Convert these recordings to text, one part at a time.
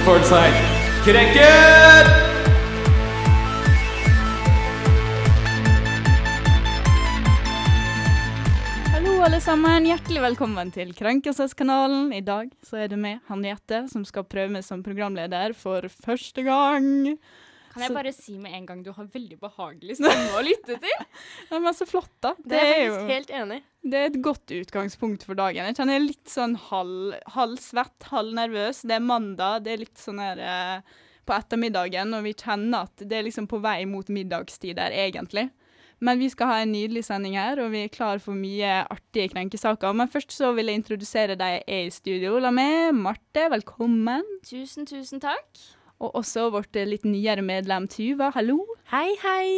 som føler seg krenket! Hallo, alle sammen. Hjertelig velkommen til Krenkelseskanalen. I dag så er det meg, Henriette, som skal prøve meg som programleder for første gang. Kan jeg Så- bare si med en gang du har veldig behagelig stemme å lytte til? Det er så flott, da. Det er jeg jo faktisk helt enig. det er et godt utgangspunkt for dagen. Jeg kjenner jeg er litt sånn halv, svett, halv nervøs. Det er mandag. Det er litt sånn her eh, på ettermiddagen, og vi kjenner at det er liksom på vei mot middagstid der, egentlig. Men vi skal ha en nydelig sending her, og vi er klar for mye artige krenkesaker. Men først så vil jeg introdusere deg jeg er i studio. La meg, Marte, velkommen. Tusen, tusen takk. Og også vårt eh, litt nyere medlem Tuva. Hallo. Hei, hei!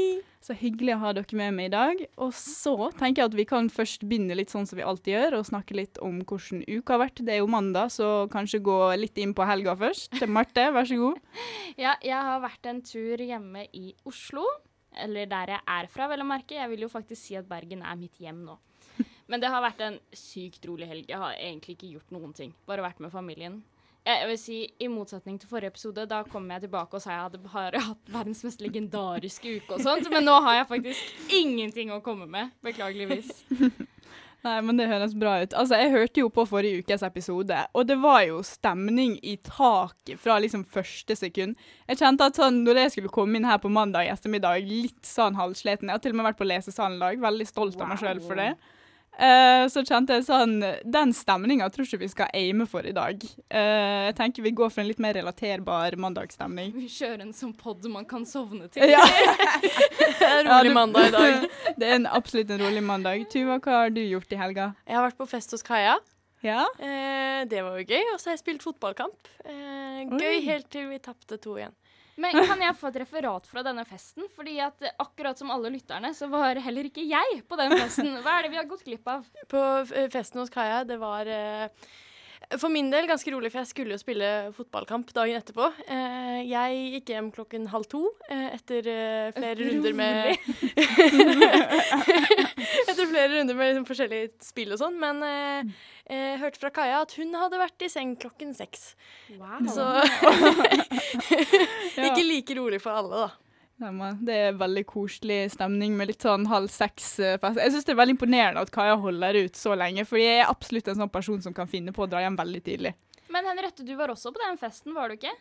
Så hyggelig å ha dere med meg i dag. Og så tenker jeg at vi kan først begynne litt sånn som vi alltid gjør, og snakke litt om hvordan uka har vært. Det er jo mandag, så kanskje gå litt inn på helga først. Marte, vær så god. Ja, jeg har vært en tur hjemme i Oslo. Eller der jeg er fra, vel å merke. Jeg vil jo faktisk si at Bergen er mitt hjem nå. Men det har vært en sykt rolig helg. Jeg har egentlig ikke gjort noen ting. Bare vært med familien. Jeg, vil si, I motsetning til forrige episode, da kom jeg tilbake og sa jeg hadde bare hatt verdens mest legendariske uke og sånt. Men nå har jeg faktisk ingenting å komme med. Beklageligvis. Nei, men det høres bra ut. Altså, jeg hørte jo på forrige ukes episode, og det var jo stemning i taket fra liksom første sekund. Jeg kjente at sånn, når jeg skulle komme inn her på mandag ettermiddag, litt sånn halvsliten Jeg har til og med vært på lesesalen i dag, veldig stolt av meg sjøl for det. Eh, så kjente jeg sånn Den stemninga tror ikke vi skal aime for i dag. Uh, jeg tenker vi går for en litt mer relaterbar mandagsstemning. Vi kjører en sånn pod man kan sovne til. Ja. Det er en rolig du- mandag i dag. Det er en, absolutt en rolig mandag. Tuva, hva har du gjort i helga? Jeg har vært på fest hos Kaja. Ja? Eh, det var jo gøy. Og så har jeg spilt fotballkamp. Eh, gøy Oi. helt til vi tapte to igjen. Men kan jeg få et referat fra denne festen? Fordi at eh, akkurat som alle lytterne, så var heller ikke jeg på den festen. Hva er det vi har gått glipp av? På eh, festen hos Kaja, det var eh, for min del ganske rolig, for jeg skulle jo spille fotballkamp dagen etterpå. Eh, jeg gikk hjem klokken halv to eh, etter flere flere runder med Etter flere runder med liksom forskjellige spill og sånn. Men eh, eh, hørte fra Kaja at hun hadde vært i seng klokken seks. Wow. Så ikke like rolig for alle, da. Men Det er veldig koselig stemning med litt sånn halv seks-fest. Jeg syns det er veldig imponerende at Kaja holder ut så lenge, for jeg er absolutt en sånn person som kan finne på å dra hjem veldig tidlig. Men Henriette, du var også på den festen, var du ikke?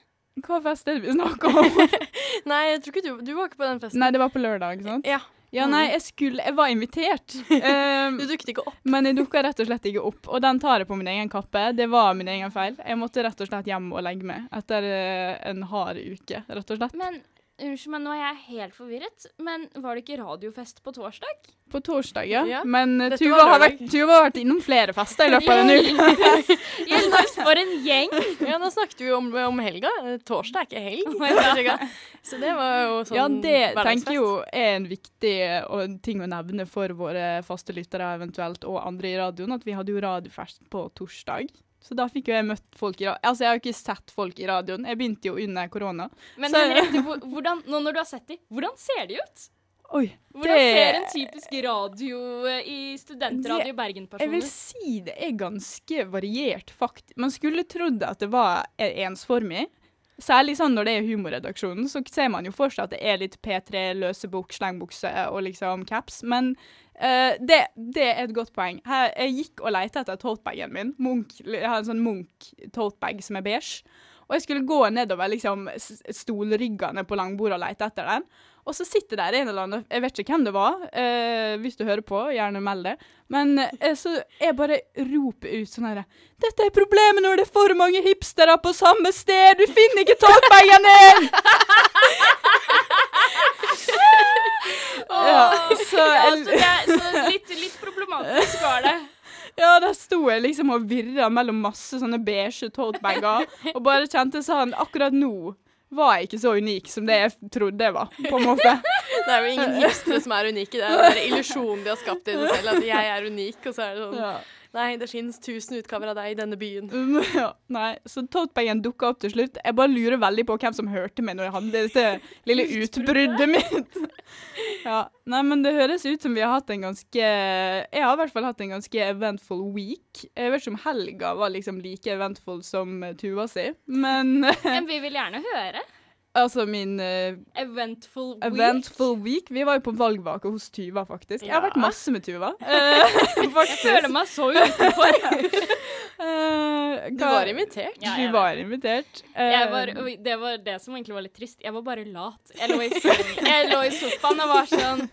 Hva fest er det vi snakker om? Nei, jeg tror ikke du Du var ikke på den festen. Nei, det var på lørdag, sant? Ja. Ja, nei, jeg skulle Jeg var invitert. Um, Du dukket ikke opp. men jeg dukka rett og slett ikke opp, og den tar jeg på min egen kappe. Det var min egen feil. Jeg måtte rett og slett hjem og legge meg etter eh, en hard uke, rett og slett. Men unnskyld meg, nå er jeg helt forvirret. Men var det ikke radiofest på torsdag? På torsdag, ja. Ja. Men uh, Tuva har, vært, Tuva har vært innom flere fester i løpet av en uke. Hjelmars, for en gjeng! Ja, nå snakket vi jo om, om helga. Torsdag er ikke helg. Ja. Så det var jo sånn Ja, det tenker jo er en viktig og ting å nevne for våre faste lyttere eventuelt, og andre i radioen, at vi hadde jo radiofest på torsdag. Så da fikk jo jeg møtt folk i radioen. Altså, jeg har jo ikke sett folk i radioen. Jeg begynte jo under korona. Men Så- Henriette, hvordan, nå når du har sett dem, hvordan ser de ut? Oi. Hvordan Det- ser en typisk radio eh, i studentradio Jeg vil si det er ganske variert, faktisk. Man skulle trodd at det var ensformig. Særlig sånn når det er humorredaksjonen, så ser man jo for seg at det er litt P3, løsebukk, slengbukse og liksom caps. Men eh, det, det er et godt poeng. Her, jeg gikk og lette etter totebagen min. Munk, jeg har en sånn Munch-totebag som er beige. Og jeg skulle gå nedover liksom, stolryggene på langbordet og lete etter den. Og så sitter der en eller annen, jeg vet ikke hvem det var, uh, hvis du hører på, gjerne meld det. Men uh, så jeg bare roper ut sånn herre Dette er problemet når det er for mange hipstere på samme sted! Du finner ikke totebagen din! ja, så, Ja, så, det er, så litt, litt problematisk var det. ja, der sto jeg liksom og virra mellom masse sånne beige totebager, og bare kjente sånn Akkurat nå var jeg ikke så unik som det jeg trodde jeg var, på en måte. Det er jo ingen hipstere som er unike. Det er den illusjonen de har skapt i seg selv, at jeg er unik, og så er det sånn Ja. Nei, det finnes tusen utgaver av deg i denne byen. Um, ja, nei, så totebagen dukka opp til slutt. Jeg bare lurer veldig på hvem som hørte meg når jeg hadde dette lille utbruddet mitt. ja, nei, men det høres ut som vi har hatt en ganske Jeg har i hvert fall hatt en ganske eventful week. Jeg vet ikke om helga var liksom like eventful som eh, Tuva si, men Men vi vil gjerne høre. Altså min uh, Eventful week. eventful week Vi var jo på valgvake hos Tuva, faktisk. Jeg har vært masse med Tuva. Uh, Jeg føler meg så utenfor. uh, Du var invitert. Ja, Du var var invitert. Eh, Jeg var, det var det som egentlig var litt trist. Jeg var bare lat. Jeg lå i, jeg lå i sofaen og var sånn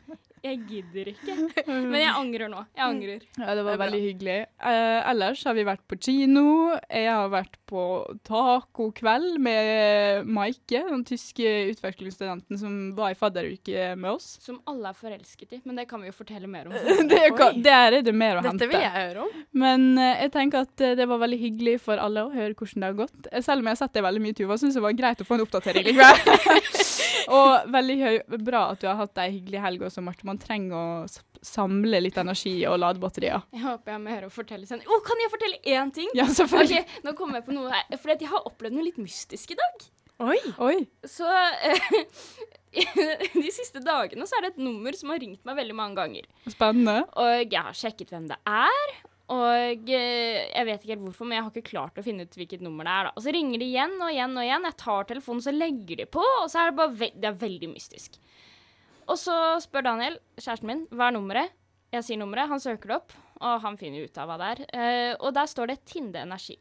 Jeg gidder ikke. Men jeg angrer nå. Jeg angrer. Ja, det var Det veldig hyggelig. Eh, ellers har vi vært på kino. Jeg har vært på tacokveld med Maike, den tyske utvekslingsstudenten som var i fadderuke med oss. Som alle er forelsket i. Men det kan vi jo fortelle mer om. Det er, det er det mer å Dette hente. vil jeg høre om. Men eh, jeg tenker at eh, det var veldig hyggelig for alle å høre hvordan det har gått. Eh, Selv om jeg har sett det veldig mye, Tuva, syns det var greit å få en oppdatering og veldig høy, bra at du har hatt ei hyggelig helg også, Marte. Man trenger å samle litt energi og lade batterier. Jeg håper jeg har mer å fortelle senere. Å, kan jeg fortelle én ting? Ja, selvfølgelig. Okay, Nå kommer jeg på noe her. For jeg har opplevd noe litt mystisk i dag. Oi. Oi. Så eh, de siste dagene så er det et nummer som har ringt meg veldig mange ganger. Spennende. Og jeg har sjekket hvem det er. Og eh, jeg vet ikke helt hvorfor, men jeg har ikke klart å finne ut hvilket nummer det er. da. Og så ringer de igjen og igjen og igjen. Jeg tar telefonen, så legger de på, og så er det bare ve det er veldig mystisk. Og så spør Daniel, kjæresten min, hva er nummeret? Jeg sier nummeret, han søker det opp, og han finner ut av hva det er. Uh, og der står det Tinde Energi.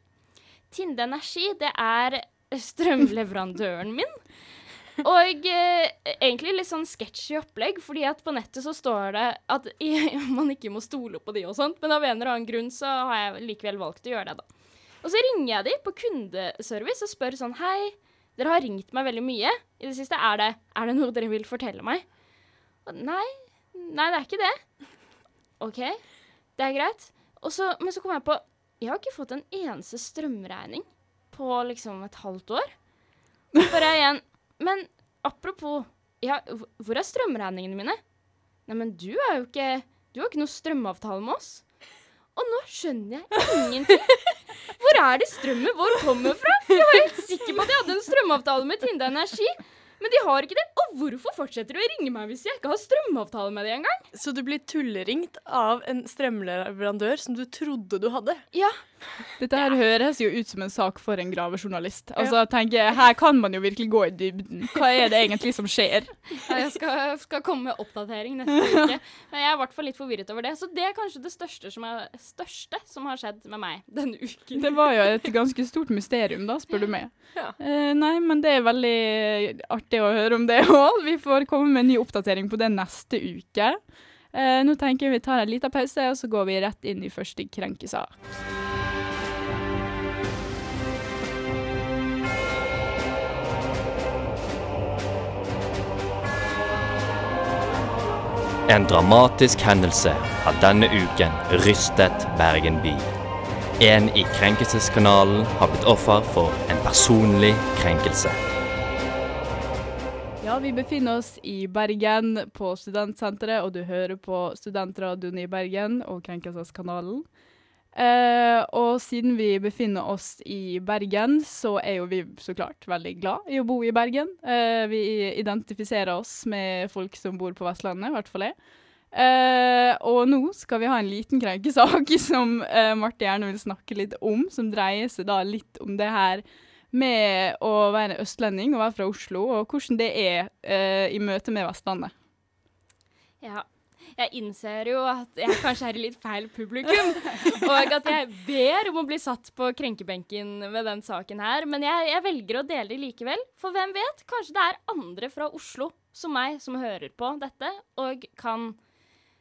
Tinde Energi, det er strømleverandøren min. Og eh, egentlig litt sånn sketchy opplegg, fordi at på nettet så står det at man ikke må stole på de og sånt, men av en eller annen grunn så har jeg likevel valgt å gjøre det, da. Og så ringer jeg de på kundeservice og spør sånn Hei, dere har ringt meg veldig mye i det siste. Er det, er det noe dere vil fortelle meg? Nei, nei, det er ikke det. OK, det er greit. Så, men så kom jeg på Jeg har ikke fått en eneste strømregning på liksom et halvt år. Jeg igjen Men apropos ja, Hvor er strømregningene mine? Nei, men du er jo ikke Du har ikke noe strømavtale med oss. Og nå skjønner jeg ingenting. Hvor er det strømmen vår kommer fra? Jeg var helt sikker på at jeg hadde en strømavtale med Tinde Energi. Men de har ikke det. Og hvorfor fortsetter de å ringe meg hvis jeg ikke har strømavtale med dem engang? Så du blir tulleringt av en strømleverandør som du trodde du hadde? Ja. Dette her høres jo ut som en sak for en gravejournalist. Altså, tenker jeg, Her kan man jo virkelig gå i dybden. Hva er det egentlig som skjer? Ja, Jeg skal, skal komme med oppdatering neste uke. Men jeg er i hvert fall litt forvirret over det. Så det er kanskje det største som, er, største som har skjedd med meg denne uken. Det var jo et ganske stort mysterium, da, spør du meg. Ja. Eh, nei, men det er veldig artig å høre om det òg. Vi får komme med en ny oppdatering på det neste uke. Eh, nå tenker jeg vi tar en liten pause, og så går vi rett inn i første krenkesak. En dramatisk hendelse har denne uken rystet Bergen by. En i Krenkelseskanalen har blitt offer for en personlig krenkelse. Ja, vi befinner oss i Bergen på Studentsenteret, og du hører på Studentradioen i Bergen og Krenkelseskanalen. Eh, og siden vi befinner oss i Bergen, så er jo vi så klart veldig glad i å bo i Bergen. Eh, vi identifiserer oss med folk som bor på Vestlandet, i hvert fall jeg. Eh, og nå skal vi ha en liten krenkesak som eh, Marte gjerne vil snakke litt om, som dreier seg da litt om det her med å være østlending og være fra Oslo, og hvordan det er eh, i møte med Vestlandet. Ja. Jeg innser jo at jeg kanskje er i litt feil publikum, og at jeg ber om å bli satt på krenkebenken ved den saken her, men jeg, jeg velger å dele det likevel. For hvem vet, kanskje det er andre fra Oslo som meg som hører på dette, og kan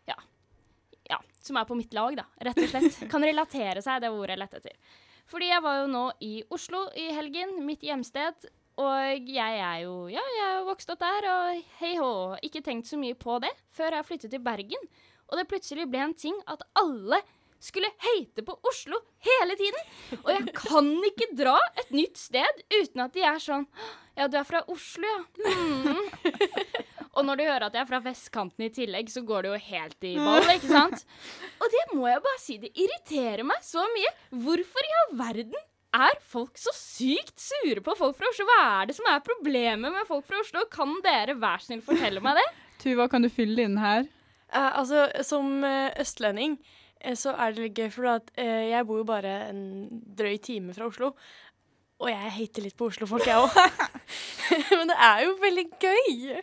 ja, ja, som er på mitt lag, da, rett og slett. Kan relatere seg, det ordet jeg lette etter. Fordi jeg var jo nå i Oslo i helgen, mitt hjemsted. Og jeg er jo Ja, jeg er vokst opp der, og hei hå, ikke tenkt så mye på det før jeg flyttet til Bergen. Og det plutselig ble en ting at alle skulle heite på Oslo hele tiden. Og jeg kan ikke dra et nytt sted uten at de er sånn Ja, du er fra Oslo, ja. Mm. Og når du hører at jeg er fra vestkanten i tillegg, så går det jo helt i ball, ikke sant? Og det må jeg bare si det irriterer meg så mye. Hvorfor i all verden er folk så sykt sure på folk fra Oslo? Hva er det som er problemet med folk fra Oslo? Kan dere vær snill fortelle meg det? Tuva, kan du fylle inn her? Uh, altså, som uh, østlending uh, så er det litt gøy, for at, jeg bor jo bare en drøy time fra Oslo. Og jeg hater litt på Oslo-folk, jeg òg. Men det er jo veldig gøy.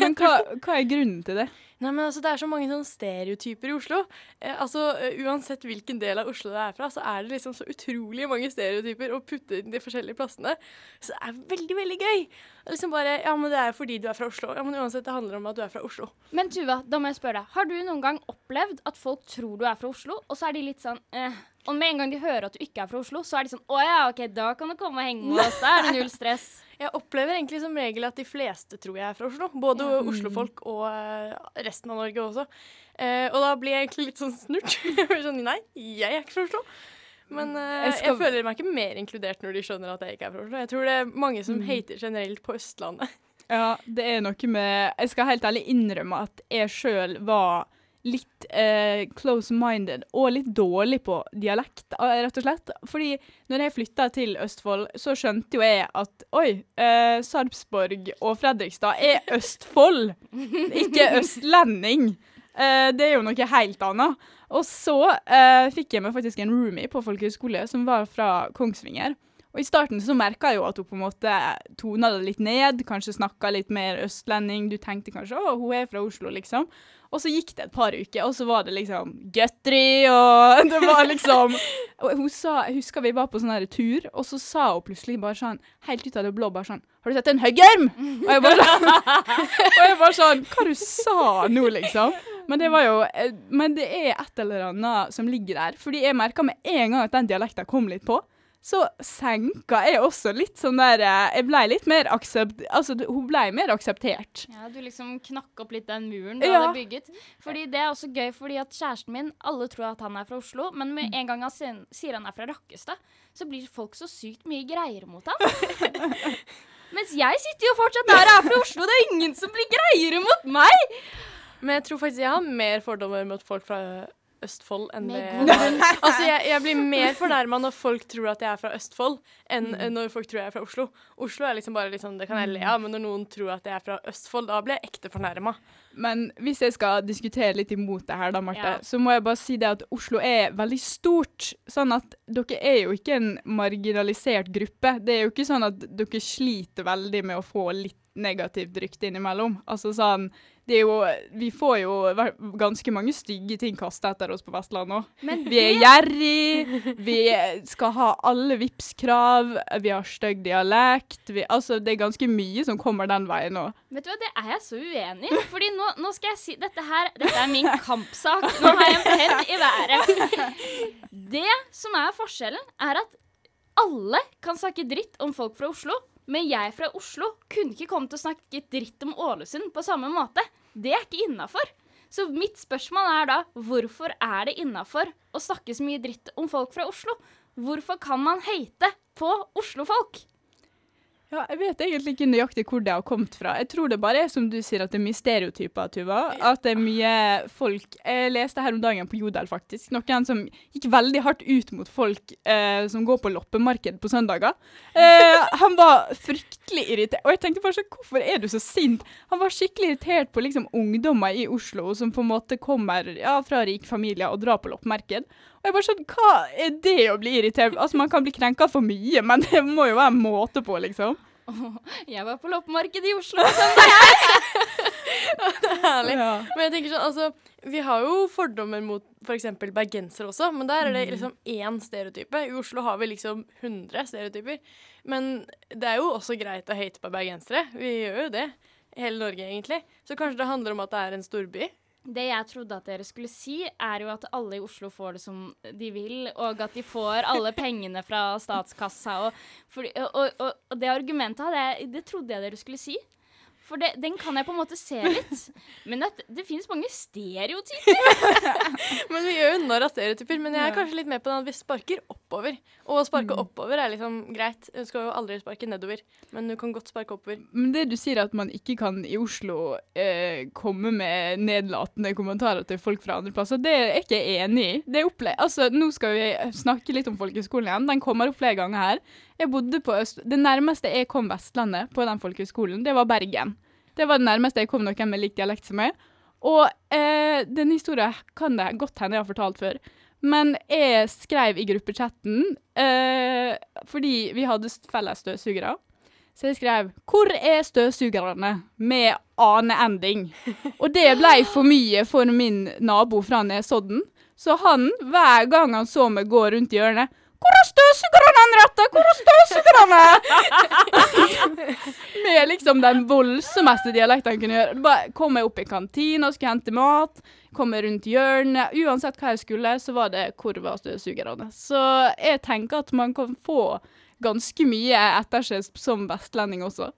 Men hva, hva er grunnen til det? Nei, men altså, Det er så mange sånne stereotyper i Oslo. Eh, altså, eh, Uansett hvilken del av Oslo det er fra, så er det liksom så utrolig mange stereotyper å putte inn de forskjellige plassene. Så det er veldig, veldig gøy. Liksom bare, ja, men det er fordi du er fra Oslo. Ja, men uansett, det handler om at du er fra Oslo. Men Tuva, da må jeg spørre deg. Har du noen gang opplevd at folk tror du er fra Oslo, og så er de litt sånn eh. Og med en gang de hører at du ikke er fra Oslo, så er de sånn Å ja, OK, da kan du komme og henge med oss. Da er det null stress. Jeg opplever egentlig som regel at de fleste tror jeg er fra Oslo. Både ja. oslofolk og eh, resten av Norge også. Eh, og da blir jeg egentlig litt sånn snurt. Jeg blir sånn, Nei, jeg er ikke fra Oslo. Men eh, Jeg jeg, føler meg ikke mer inkludert når de skjønner at jeg ikke er fra Oslo. Jeg tror det er mange som hater generelt på Østlandet. Ja, det er noe med Jeg skal helt ærlig innrømme at jeg sjøl var litt eh, close-minded og litt dårlig på dialekt, eh, rett og slett. Fordi når jeg flytta til Østfold, så skjønte jo jeg at oi, eh, Sarpsborg og Fredrikstad er Østfold, ikke østlending. Eh, det er jo noe helt annet. Og så eh, fikk jeg meg faktisk en roomie på folkehøyskole som var fra Kongsvinger. Og i starten så merka jeg jo at hun på en måte tona det litt ned, kanskje snakka litt mer østlending. Du tenkte kanskje 'å, hun er fra Oslo', liksom. Og så gikk det et par uker, og så var det liksom gutteri, og det var liksom Og hun sa, jeg husker vi var på sånn tur, og så sa hun plutselig bare sånn, helt ut av det blå, bare sånn 'Har du sett en høggorm?' Og jeg bare sånn Og jeg bare sånn Hva du sa nå, liksom? Men det var jo eh, Men det er et eller annet som ligger der. Fordi jeg merka med en gang at den dialekten kom litt på. Så senka jeg også litt sånn der eh, Jeg blei litt mer aksept... Altså, hun blei mer akseptert. Ja, Du liksom knakk opp litt den muren du Ja. hadde bygget. Fordi Det er også gøy, fordi at kjæresten min Alle tror at han er fra Oslo, men med en gang han sier han er fra Rakkestad, så blir folk så sykt mye greiere mot han. Mens jeg sitter jo fortsatt der og er fra Oslo, det er ingen som blir greiere mot meg! Men jeg tror faktisk jeg har mer fordommer mot folk fra Østfold enn det. Altså, jeg, jeg blir mer fornærma når folk tror at jeg er fra Østfold, enn Mm. når folk tror jeg er fra Oslo. Oslo er liksom bare litt sånn, det kan jeg le av, men når noen tror at jeg er fra Østfold, da blir jeg ekte fornærma. Men hvis jeg skal diskutere litt imot det her, da, Marte, Ja. så må jeg bare si det at Oslo er veldig stort. Sånn at dere er jo ikke en marginalisert gruppe. Det er jo ikke sånn at dere sliter veldig med å få litt negativt rykte innimellom. Altså sånn det er jo, Vi får jo ganske mange stygge ting kasta etter oss på Vestlandet òg. Vi er gjerrig, vi skal ha alle Vipps-krav, vi har stygg dialekt. Vi, altså, det er ganske mye som kommer den veien òg. Vet du hva, det er jeg så uenig i. Fordi nå, nå skal jeg si Dette her Dette er min kampsak. Nå har jeg en penn i været. Det som er forskjellen, er at alle kan snakke dritt om folk fra Oslo. Men jeg fra Oslo kunne ikke komme til å snakke dritt om Ålesund på samme måte. Det er ikke innafor. Så mitt spørsmål er da hvorfor er det innafor å snakke så mye dritt om folk fra Oslo? Hvorfor kan man hate på Oslo-folk? Ja, jeg vet egentlig ikke nøyaktig hvor det har kommet fra. Jeg tror det bare er som du sier, at det er mye stereotyper, Tuva. At det er mye folk Jeg leste her om dagen på Jodel, faktisk. Noen som gikk veldig hardt ut mot folk eh, som går på loppemarked på søndager. Eh, han var fryktelig irritert. Og jeg tenkte bare sånn, hvorfor er du så sint? Han var skikkelig irritert på liksom ungdommer i Oslo som på en måte kommer ja, fra rik familie og drar på loppemarked. Og jeg bare sånn, Hva er det å bli irritert Altså, Man kan bli krenka for mye, men det må jo være en måte på, liksom. Jeg var på loppemarkedet i Oslo på søndag. Herlig. Ja. Men jeg tenker sånn, altså, vi har jo fordommer mot f.eks. bergensere også, men der er Mm. det liksom én stereotype. I Oslo har vi liksom 100 stereotyper. Men det er jo også greit å hate på bergensere. Vi gjør jo det. Hele Norge, egentlig. Så kanskje det handler om at det er en storby. Det jeg trodde at dere skulle si, er jo at alle i Oslo får det som de vil, og at de får alle pengene fra statskassa. Og, fordi, og, og, og det argumentet hadde jeg, det trodde jeg dere skulle si. For det, den kan jeg på en måte se litt. Men at det finnes mange stereotyper. Men vi gjør jo blanda stereotyper, men jeg er kanskje litt med på den at vi sparker oppover. Og å sparke Mm. oppover er liksom greit. Du skal jo aldri sparke nedover, men du kan godt sparke oppover. Men det du sier at man ikke kan i Oslo eh, komme med nedlatende kommentarer til folk fra andre plasser, det er jeg ikke enig i. Det opple altså, nå skal vi snakke litt om folkehøgskolen igjen. Den kommer opp flere ganger her. Jeg bodde på Øst Det nærmeste jeg kom Vestlandet på den folkehøyskolen, det var Bergen. Det var det nærmeste jeg kom noen med lik dialekt som meg. Og eh, denne historien kan det godt hende jeg har fortalt før. Men jeg skrev i gruppechatten eh, fordi vi hadde felles støvsugere. Så jeg skrev 'Hvor er støvsugerne?' med ane-ending. Og det ble for mye for min nabo fra Nesodden. Så han, hver gang han så meg gå rundt hjørnet 'Hvor er støvsugerne, Henriette? Hvor er støvsugerne?' med liksom den voldsomste dialekten han kunne gjøre. Bare kom jeg opp i kantina, og skulle hente mat. Kom jeg rundt hjørnet. Uansett hva jeg skulle, så var det 'Hvor var støvsugerne?' Så jeg tenker at man kan få ganske mye etterskjell som vestlending også.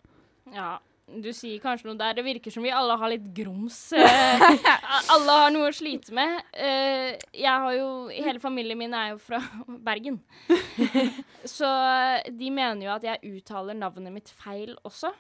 Ja, du sier kanskje noe der. Det virker som vi alle har litt grums. Eh, alle har noe å slite med. Eh, jeg har jo Hele familien min er jo fra Bergen. Så de mener jo at jeg uttaler navnet mitt feil også.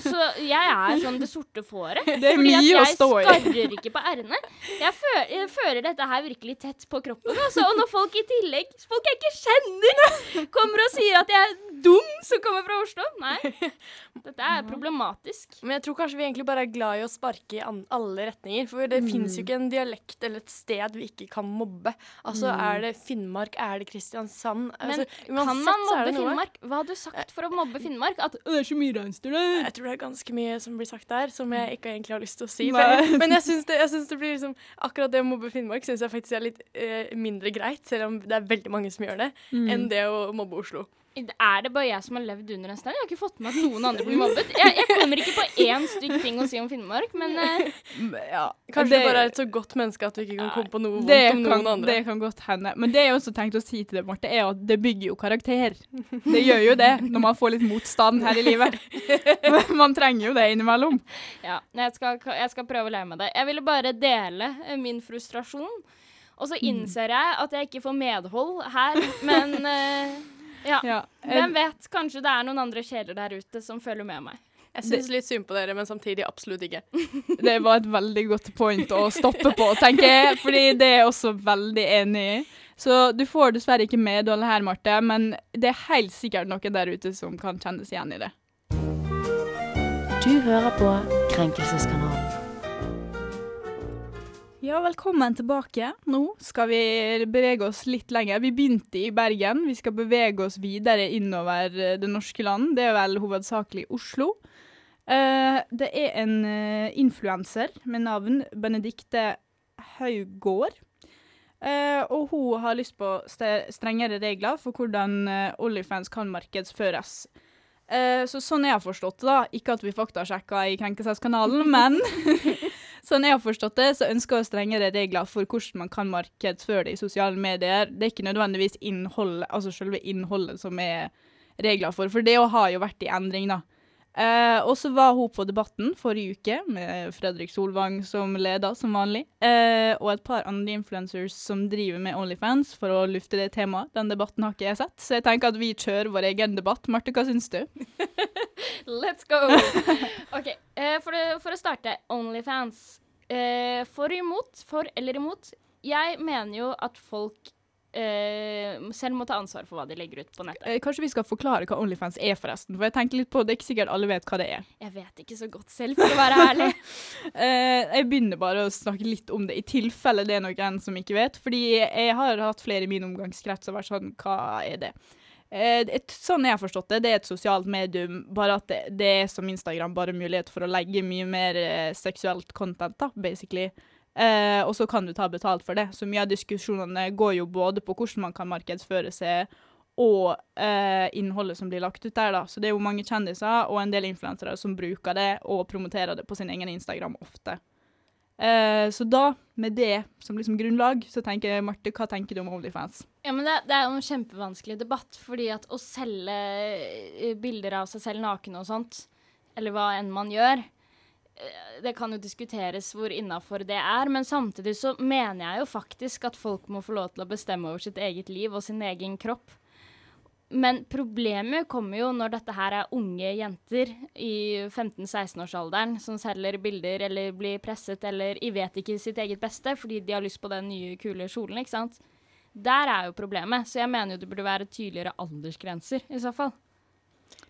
Så jeg er sånn det sorte fåret. Det er mye å stå i. skarrer ikke på r-ene. Jeg, jeg føler dette her virkelig tett på kroppen. Altså. Og når folk i tillegg, folk jeg ikke kjenner, kommer og sier at jeg dum som kommer fra Oslo Nei. Dette er problematisk. Men jeg tror kanskje vi egentlig bare er glad i å sparke i alle retninger. For det finnes jo ikke en dialekt eller et sted vi ikke kan mobbe. Altså er det Finnmark, er det Kristiansand? Men altså, kan man mobbe. Finnmark? Hva hadde du sagt for å mobbe Finnmark? At det er så mye reinsdyr der. Jeg tror det er ganske mye som blir sagt der, som jeg ikke egentlig har lyst til å si. Nei. Men jeg syns det, det blir liksom Akkurat det å mobbe Finnmark syns jeg faktisk er litt eh, mindre greit, selv om det er veldig mange som gjør det, Mm. enn det å mobbe Oslo. Er det bare jeg som har levd under en stein? Jeg har ikke fått med at noen andre blir mobbet. Jeg, jeg kommer ikke på én stygg ting å si om Finnmark, men uh, Ja, Kanskje du bare er et så godt menneske at du ikke kan komme på noe vondt om om kan, noen andre. det kan godt hende. Men det jeg også tenkte å si til deg, Marte, er at det bygger jo karakter. Det gjør jo det når man får litt motstand her i livet. Man trenger jo det innimellom. ja. Jeg skal, jeg skal prøve å lære meg det. Jeg ville bare dele eh, min frustrasjon. Og så innser jeg at jeg ikke får medhold her, men eh, ja. Ja. Hvem vet? Kanskje det er noen andre sjeler der ute som følger med meg. Jeg syns litt synd på dere, men samtidig absolutt ikke. Det var et veldig godt point å stoppe på, tenker jeg. Fordi det er jeg også veldig enig i. Så du får dessverre ikke med alle her, Marte, men det er helt sikkert noen der ute som kan kjennes igjen i det. Du hører på Krenkelseskanalen. Ja, velkommen tilbake. Nå skal vi bevege oss litt lenger. Vi begynte i Bergen. Vi skal bevege oss videre innover eh, det norske land. Det er vel hovedsakelig Oslo. Eh, det er en uh, influenser med navn Benedikte Haugård. Eh, og hun har lyst på strengere regler for hvordan Onlyfans kan markedsføres. Eh, så sånn jeg har forstått det, da, ikke at vi faktasjekka i Krenkelseskanalen, men sånn jeg har forstått det, så ønsker hun strengere regler for hvordan man kan markedsføre det i sosiale medier. Det er ikke nødvendigvis innholdet, altså selve innholdet som er regler for, for det har jo vært i endring, da. Eh, og så var hun på Debatten forrige uke, med Fredrik Solvang som leder, som vanlig. Eh, og et par andre influencers som driver med Onlyfans for å lufte det temaet. Den debatten har ikke jeg sett, så jeg tenker at vi kjører vår egen debatt. Marte, hva syns du? Let's go! OK, eh, for, for å starte, Onlyfans. Eh, for imot, for eller imot? Jeg mener jo at folk selv må ta ansvar for hva de legger ut på nettet. Eh, kanskje vi skal forklare hva Onlyfans er, forresten. For jeg tenker litt på, Det er ikke sikkert alle vet hva det er. Jeg vet ikke så godt selv, for å være ærlig. Eh, jeg begynner bare å snakke litt om det, i tilfelle det er noen som ikke vet. Fordi jeg har hatt flere i min omgangskrets som har vært sånn Hva er det? Eh, et, sånn jeg har forstått det, det er et sosialt medium, bare at det, det er som Instagram, bare mulighet for å legge mye mer eh, seksuelt content, da, basically. Eh, og så kan du ta betalt for det. Så mye av diskusjonene går jo både på hvordan man kan markedsføre seg, og eh, innholdet som blir lagt ut der, da. Så det er jo mange kjendiser og en del influensere som bruker det og promoterer det på sin egen Instagram ofte. Eh, så da, med det som liksom grunnlag, så tenker jeg, Marte, hva tenker du om Onlyfans? Ja, men det, det er jo en kjempevanskelig debatt, fordi at å selge eh, bilder av seg selv naken og sånt, eller hva enn man gjør, det kan jo diskuteres hvor innafor det er, men samtidig så mener jeg jo faktisk at folk må få lov til å bestemme over sitt eget liv og sin egen kropp. Men problemet kommer jo når dette her er unge jenter i 15-16-årsalderen som selger bilder eller blir presset eller i vet ikke sitt eget beste fordi de har lyst på den nye, kule kjolen, ikke sant. Der er jo problemet, så jeg mener jo det burde være tydeligere aldersgrenser i så fall.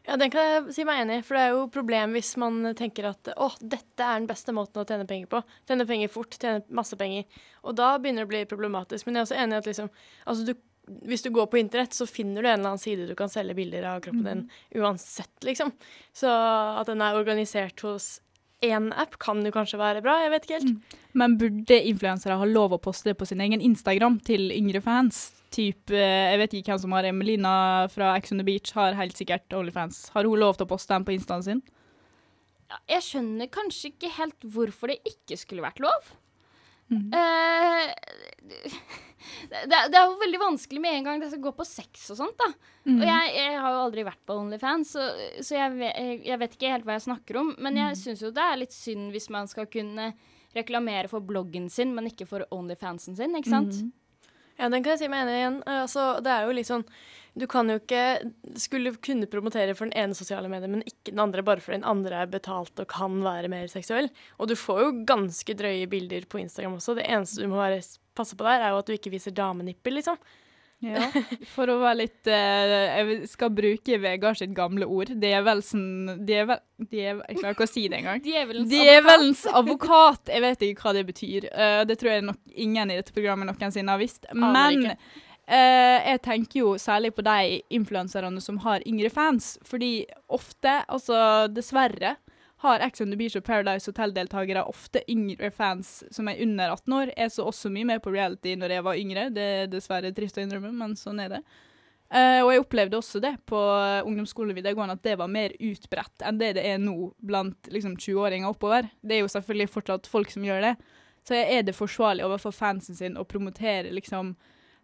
Ja, Den kan jeg si meg enig i, for det er jo problem hvis man tenker at å, dette er den beste måten å tjene penger på. Tjene penger fort, tjene masse penger. Og da begynner det å bli problematisk. Men jeg er også enig i at liksom, altså du, hvis du går på internett, så finner du en eller annen side du kan selge bilder av kroppen din uansett, liksom. Så at den er organisert hos én app kan jo kanskje være bra, jeg vet ikke helt. Men burde influensere ha lov å poste på sin egen Instagram til yngre fans? Typ, eh, jeg vet ikke hvem som har Emelina fra Ex on the Beach, har helt sikkert Onlyfans. Har hun lov til å poste den på instaen sin? Ja, jeg skjønner kanskje ikke helt hvorfor det ikke skulle vært lov. Mm. Eh, det, det er jo veldig vanskelig med en gang det skal gå på sex og sånt, da. Mm. Og jeg, jeg har jo aldri vært på Onlyfans, så, så jeg, vet, jeg, jeg vet ikke helt hva jeg snakker om. Men jeg syns jo det er litt synd hvis man skal kunne reklamere for bloggen sin, men ikke for Onlyfansen sin, ikke sant? Mm. Ja, den kan jeg si meg enig i igjen. Altså, det er jo litt sånn Du kan jo ikke skulle kunne promotere for den ene sosiale medier, men ikke den andre, bare fordi den andre er betalt og kan være mer seksuell. Og du får jo ganske drøye bilder på Instagram også. Det eneste du må være, passe på der, er jo at du ikke viser damenipper, liksom. Ja, for å være litt eh, Jeg skal bruke Vegard sitt gamle ord. Djevelsen Djevel... djevel jeg klarer ikke å si det engang. Djevelens Djevelens advokat. Jeg vet ikke hva det betyr. Uh, det tror jeg nok ingen i dette programmet noensinne har visst. Men eh, jeg tenker jo særlig på de influenserne som har yngre fans. Fordi ofte, altså dessverre, har Ex on the Beach og Paradise Hotel-deltakere ofte yngre fans som er under 18 år. Jeg så også mye mer på reality når jeg var yngre. Det er dessverre trist å innrømme, men sånn er det. Uh, og jeg opplevde også det på ungdomsskole og videregående, at det var mer utbredt enn det det er nå blant liksom, 20-åringer oppover. Det er jo selvfølgelig fortsatt folk som gjør det. Så er det forsvarlig overfor fansen sin å promotere liksom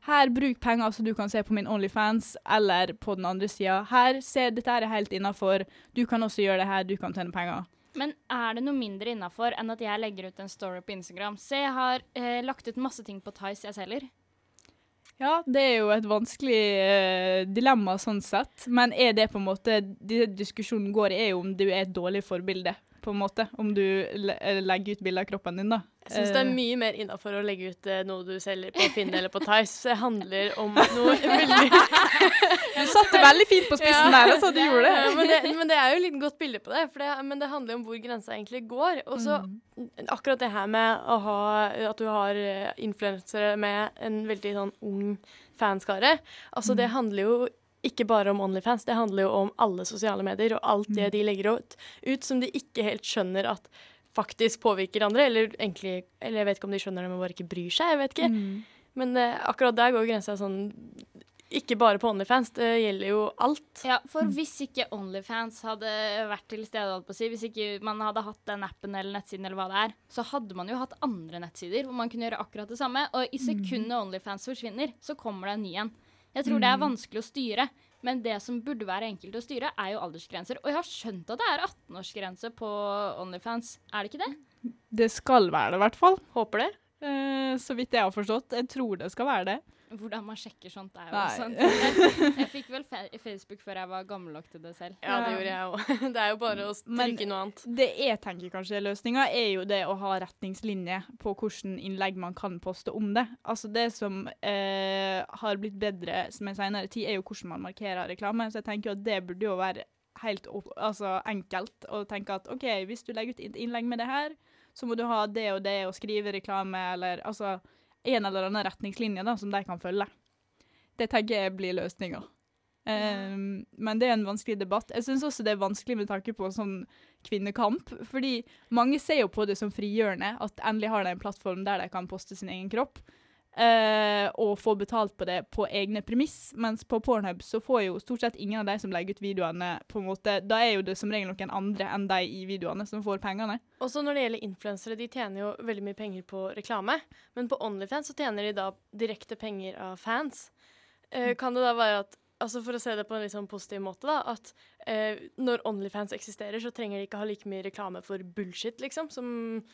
her, bruk penger så du kan se på min Onlyfans, eller på den andre sida. Her, se, dette er helt innafor. Du kan også gjøre det her, du kan tjene penger. Men er det noe mindre innafor enn at jeg legger ut en story på Instagram? Se, jeg har eh, lagt ut masse ting på Tice jeg selger. Ja, det er jo et vanskelig eh, dilemma sånn sett. Men er det på en måte Det diskusjonen går i, er jo om du er et dårlig forbilde, på en måte. Om du legger ut bilde av kroppen din, da. Jeg syns det er Eh, mye mer innafor å legge ut eh, noe du selger på Finn eller på Tice. Det handler om noe veldig Du satte veldig fint på spissen Ja. der, altså. Du gjorde Ja, det. men, det, men det er jo litt godt bilde på det, det, men det handler om hvor grensa egentlig går. Og så Mm. akkurat det her med ha, at du har eh, influensere med en veldig sånn ung fanskare, altså Mm. det handler jo ikke bare om Onlyfans, det handler jo om alle sosiale medier og alt Mm. det de legger ut, ut som de ikke helt skjønner at faktisk påvirker andre, eller egentlig Eller jeg vet ikke om de skjønner det, men bare ikke bryr seg, jeg vet ikke. Mm. Men eh, akkurat der går grensa sånn Ikke bare på Onlyfans, det gjelder jo alt. Ja, for hvis ikke Onlyfans hadde vært til stede, holdt på å si, hvis ikke man hadde hatt den appen eller nettsiden eller hva det er, så hadde man jo hatt andre nettsider hvor man kunne gjøre akkurat det samme. Og i sekundet Onlyfans forsvinner, så kommer det en ny en. Jeg tror det er vanskelig å styre, men det som burde være enkelt å styre, er jo aldersgrenser. Og jeg har skjønt at det er 18-årsgrense på Onlyfans, er det ikke det? Det skal være det, i hvert fall. Håper det. Eh, så vidt jeg har forstått. Jeg tror det skal være det. Hvordan man sjekker sånt er jo Nei. sant. Jeg, jeg fikk vel fe Facebook før jeg var gammel nok til det selv. Ja, det gjorde jeg òg. Det er jo bare å trykke noe annet. Det jeg tenker kanskje er løsninga, er jo det å ha retningslinjer på hvordan innlegg man kan poste om det. Altså Det som eh, har blitt bedre med senere tid, er jo hvordan man markerer reklame. Så jeg tenker jo at det burde jo være helt opp, altså enkelt å tenke at OK, hvis du legger ut et innlegg med det her, så må du ha det og det og skrive reklame, eller altså en eller annen retningslinje da, som de kan følge. Det tenker jeg blir løsninga. Um, men det er en vanskelig debatt. Jeg syns også det er vanskelig med tanke på sånn kvinnekamp. Fordi mange ser jo på det som frigjørende, at endelig har de en plattform der de kan poste sin egen kropp. Eh, og få betalt på det på egne premiss. Mens på Pornhub så får jo stort sett ingen av de som legger ut videoene, på en måte, da er jo det som regel noen andre enn de i videoene som får pengene. Også når det gjelder influensere, de tjener jo veldig mye penger på reklame. Men på Onlyfans så tjener de da direkte penger av fans. Uh, kan det da være at altså For å se det på en litt sånn positiv måte, da, at eh, når Onlyfans eksisterer, så trenger de ikke ha like mye reklame for bullshit, liksom, som,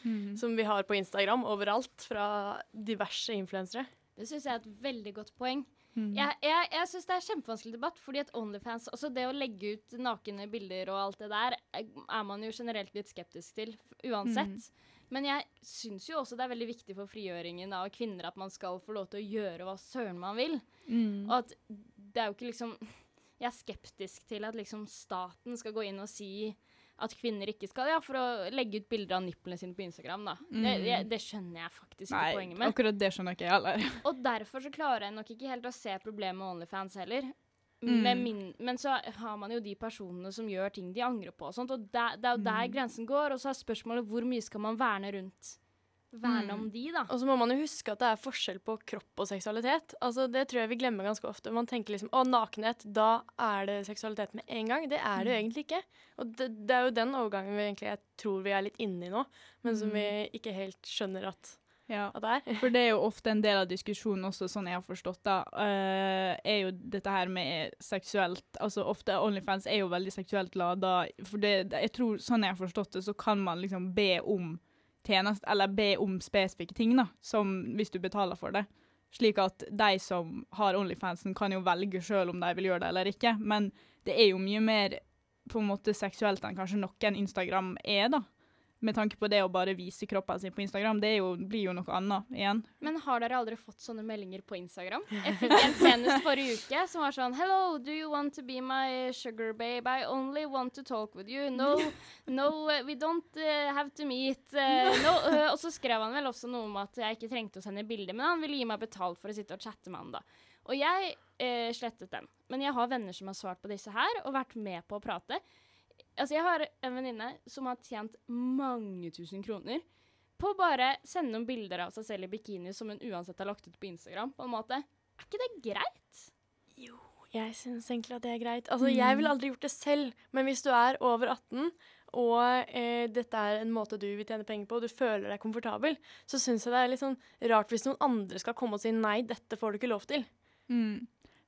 Mm. som vi har på Instagram overalt, fra diverse influensere. Det syns jeg er et veldig godt poeng. Mm. Jeg, jeg, jeg syns det er kjempevanskelig debatt, fordi at Onlyfans Altså det å legge ut nakne bilder og alt det der, er man jo generelt litt skeptisk til, uansett. uansett. Men jeg syns jo også det er veldig viktig for frigjøringen av kvinner at man skal få lov til å gjøre hva søren man vil. Mm. Og at det er jo ikke liksom Jeg er skeptisk til at liksom staten skal gå inn og si at kvinner ikke skal Ja, for å legge ut bilder av nipplene sine på Instagram, da. Det, Mm. det, det skjønner jeg faktisk Nei, ikke poenget med. Nei, akkurat det skjønner ikke jeg heller. Og derfor så klarer jeg nok ikke helt å se problemet med Onlyfans heller. Mm. Min, men så har man jo de personene som gjør ting de angrer på og sånt, og der, det er jo der Mm. grensen går. Og så er spørsmålet hvor mye skal man verne rundt Verne Mm. om de, da. Og så må man jo huske at det er forskjell på kropp og seksualitet. Altså Det tror jeg vi glemmer ganske ofte. Man tenker liksom å, nakenhet, da er det seksualitet med en gang. Det er det jo egentlig ikke. Og det, det er jo den overgangen vi egentlig jeg tror vi er litt inne i nå, men som vi ikke helt skjønner at, Ja. For det er jo ofte en del av diskusjonen også, sånn jeg har forstått det, uh, er jo dette her med seksuelt Altså ofte Onlyfans er jo veldig seksuelt lada. For det, det- jeg tror, sånn jeg har forstått det, så kan man liksom be om tjeneste, eller be om spesifikke ting, da, som hvis du betaler for det. Slik at de som har Onlyfansen, kan jo velge sjøl om de vil gjøre det eller ikke. Men det er jo mye mer på en måte seksuelt enn kanskje noen Instagram er, da. Med tanke på det å bare vise kroppen sin på Instagram, det jo, blir jo noe annet igjen. Men har dere aldri fått sånne meldinger på Instagram? Jeg fikk en senest forrige uke som var sånn Hello, do you want to be my sugar babe? I only want to talk with you. No, no, we don't uh, have to meet. Uh, no. uh, og så skrev han vel også noe om at jeg ikke trengte å sende bilder, men han ville gi meg betalt for å sitte og chatte med han da. Og jeg slettet den. Men jeg har venner som har svart på disse her, og vært med på å prate. Altså, jeg har en venninne som har tjent mange tusen kroner på å bare sende noen bilder av seg selv i bikini som hun uansett har lagt ut på Instagram, på en måte. Er ikke det greit? Jo, Jeg syns egentlig at det er greit. Altså, Jeg ville aldri gjort det selv, men hvis du er over 18, og eh, dette er en måte du vil tjene penger på, og du føler deg komfortabel, så syns jeg det er litt sånn rart hvis noen andre skal komme og si nei, dette får du ikke lov til. Mm.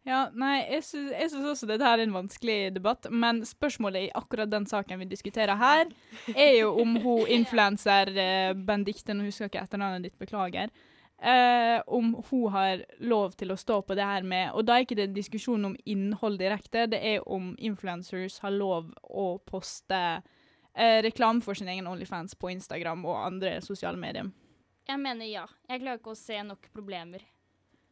Ja, nei, jeg syns, også dette her er en vanskelig debatt, men spørsmålet i akkurat den saken vi diskuterer her, er jo om hun influenser eh, Bendikte, nå husker jeg ikke etternavnet ditt, beklager, eh, om hun har lov til å stå på det her med Og da er ikke det diskusjon om innhold direkte, det er om influencers har lov å poste eh, reklame for sin egen Onlyfans på Instagram og andre sosiale medier. Jeg mener ja. Jeg klarer ikke å se nok problemer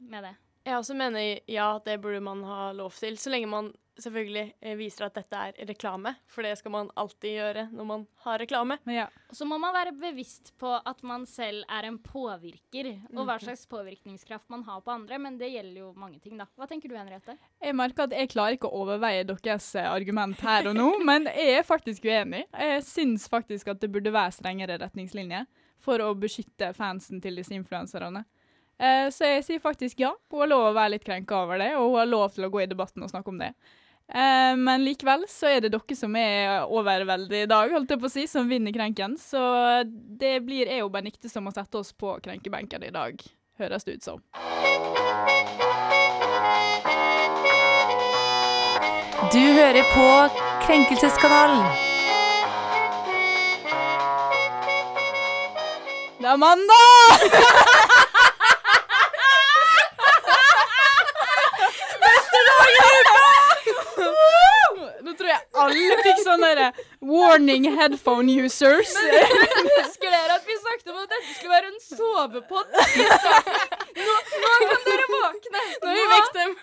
med det. Jeg også mener ja, det burde man ha lov til, så lenge man selvfølgelig eh, viser at dette er reklame, for det skal man alltid gjøre når man har reklame. Ja, så må man være bevisst på at man selv er en påvirker, og hva slags påvirkningskraft man har på andre, men det gjelder jo mange ting, da. Hva tenker du, Henriette? Jeg merker at jeg klarer ikke å overveie deres eh, argument her og nå, men jeg er faktisk uenig. Jeg syns faktisk at det burde være strengere retningslinjer for å beskytte fansen til disse influenserne. Eh, så jeg sier faktisk ja. Hun har lov å være litt krenka over det, og hun har lov til å gå i debatten og snakke om det. Eh, men likevel så er det dere som er overveldet i dag, holdt jeg på å si, som vinner krenken. Så det blir jeg og Benikte som må sette oss på krenkebenken i dag, høres det ut som. Du hører på Krenkelseskanalen. Det er mandag! Nå tror jeg alle fikk sånn derre warning headphone users. Husker dere at vi snakket om at dette skulle være en sovepod? Nå, nå kan dere våkne! Nå dem.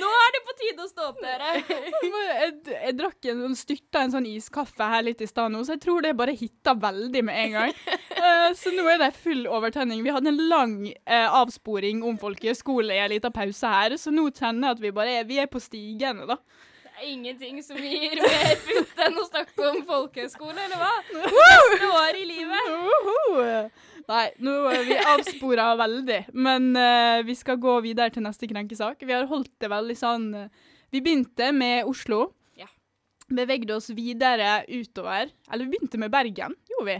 Nå er det på tide å stå opp, dere. Jeg, jeg drakk en sånn styrta en sånn iskaffe her litt i stad nå, så jeg tror det bare hitta veldig med en gang. Eh, så nå er det full overtenning. Vi hadde en lang eh, avsporing om folkehøyskole i en liten pause her, så nå kjenner jeg at vi bare er, vi er på stigende, da. Det er ingenting som gir mer futt enn å snakke om folkehøyskole, eller hva? Neste år i livet. Nei, nå er vi avspora veldig, men uh, vi skal gå videre til neste krenkesak. Vi har holdt det veldig sånn eh, Vi begynte med Oslo. Ja. Bevegde oss videre utover. Eller vi begynte med Bergen, gjorde vi.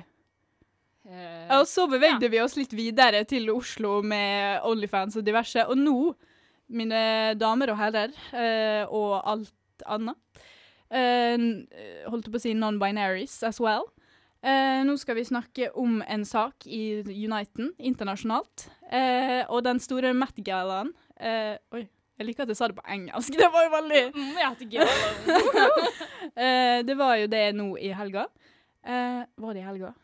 Uh, Og så bevegde vi oss litt videre til Oslo med Onlyfans og diverse. Og nå mine damer og herrer, eh, og alt annet. Uh, eh, holdt på å si non-binaries as well. Uh, nå skal vi snakke om en sak i Uniten internasjonalt. Uh, og den store Met-gallaen eh, Oi, jeg liker at jeg sa det på engelsk. Det var jo veldig eh, Det var jo det nå i helga. Eh, var det i helga?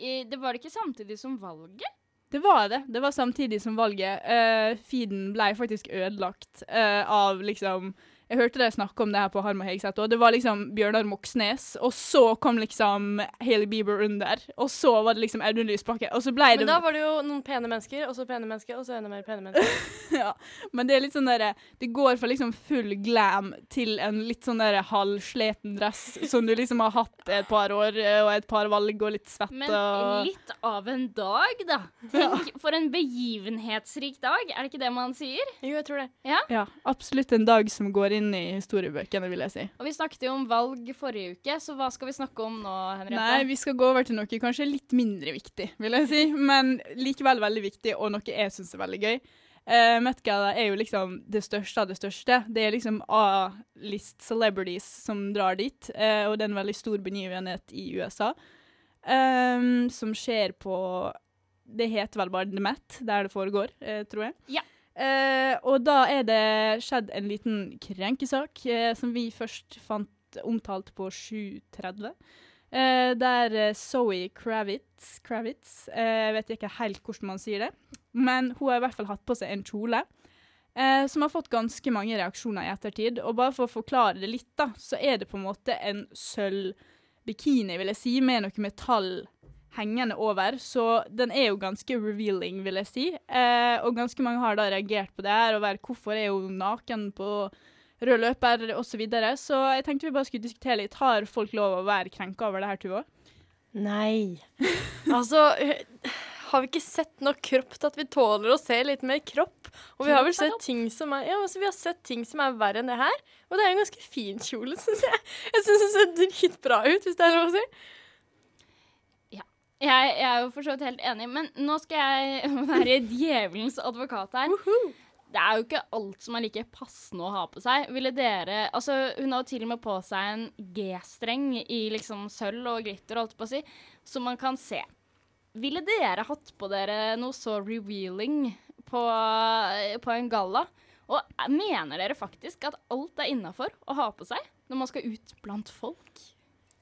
Det var det ikke samtidig som valget? Det var det. Det var samtidig som valget. Uh, feeden ble faktisk ødelagt uh, av liksom Jeg hørte deg snakke om det her på Harm og Hegseth, og det var liksom Bjørnar Moxnes, og så kom liksom Hailey Bieber under, og så var det liksom Audun Lysbakken, og så ble det Men da var det jo noen pene mennesker, og så pene mennesker, og så enda mer pene mennesker. ja. Men det er litt sånn derre Det går fra liksom full glam til en litt sånn derre halvsleten dress som du liksom har hatt et par år, eh, og et par valg, og litt svett Men og litt av en dag, da. Tenk, for en begivenhetsrik dag, er det ikke det man sier? Jo, jeg tror det. Ja, absolutt en dag som går inn i historiebøkene, vil jeg si. Og vi snakket jo om valg forrige uke, så hva skal vi snakke om nå, Henriette? Nei, vi skal gå over til noe kanskje litt mindre viktig, vil jeg si, men likevel veldig viktig, og noe jeg syns er veldig gøy. Uh, Met Gala er jo liksom det største av det største. Det er liksom A-list celebrities som drar dit, uh, og det er en veldig stor begivenhet i USA. um, som skjer på Det heter vel bare The Met, der det foregår, eh, tror jeg. Ja. Eh, og da er det skjedd en liten krenkesak eh, som vi først fant omtalt på 7.30. Eh, der eh, Zoe Kravitz, Kravitz eh, vet ikke helt hvordan man sier det, men hun har i hvert fall hatt på seg en kjole. Eh, som har fått ganske mange reaksjoner i ettertid. Og bare for å forklare det litt, da, så er det på en måte en sølvbikini, vil jeg si, med noe metall hengende over. Så den er jo ganske revealing, vil jeg si. Eh, og ganske mange har da reagert på det her, og vært hvorfor er hun naken på rød løper osv. Så, videre. så jeg tenkte vi bare skulle diskutere litt. Har folk lov å være krenka over det her, Tuva? Nei. Altså, har vi ikke sett nok kropp til at vi tåler å se litt mer kropp? Og vi har vel sett ting som er Ja, altså, vi har sett ting som er verre enn det her. Og det er en ganske fin kjole, syns jeg. Jeg syns det ser dritbra ut, hvis det er lov å si. Jeg, jeg er jo for så vidt helt enig, men nå skal jeg være djevelens advokat her. Det er jo ikke alt som er like passende å ha på seg. Ville dere Altså, hun har jo til og med på seg en G-streng i liksom sølv og glitter, holdt på å si, som man kan se. Ville dere hatt på dere noe så revealing på, på en galla? Og mener dere faktisk at alt er innafor å ha på seg når man skal ut blant folk?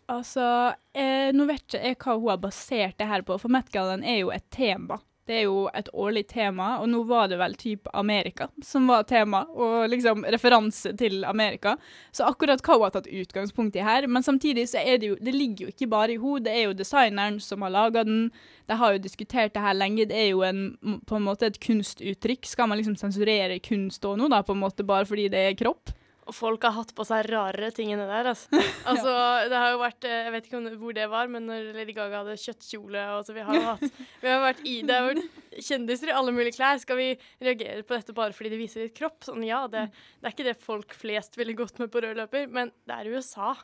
Altså, eh, nå vet ikke jeg hva hun har basert det her på, for Met-gallaen er jo et tema. Det er jo et årlig tema, og nå var det vel type Amerika som var tema, og liksom referanse til Amerika. Så akkurat hva hun har tatt utgangspunkt i her, men samtidig så er det jo, det ligger jo ikke bare i henne, det er jo designeren som har laga den. De har jo diskutert det her lenge, det er jo en, på en måte et kunstuttrykk. Skal man liksom sensurere kunst òg nå, da, på en måte bare fordi det er kropp? Og folk har hatt på seg rarere ting enn det der, altså. altså det har jo vært eh, Jeg vet ikke hvor det var, men når Lady Gaga hadde kjøttkjole og så Vi har jo hatt Vi har vært i Det har vært kjendiser i alle mulige klær. Skal vi reagere på dette bare fordi de viser litt kropp? Sånn, ja, det, det er ikke det folk flest ville gått med på rød løper, men det er USA.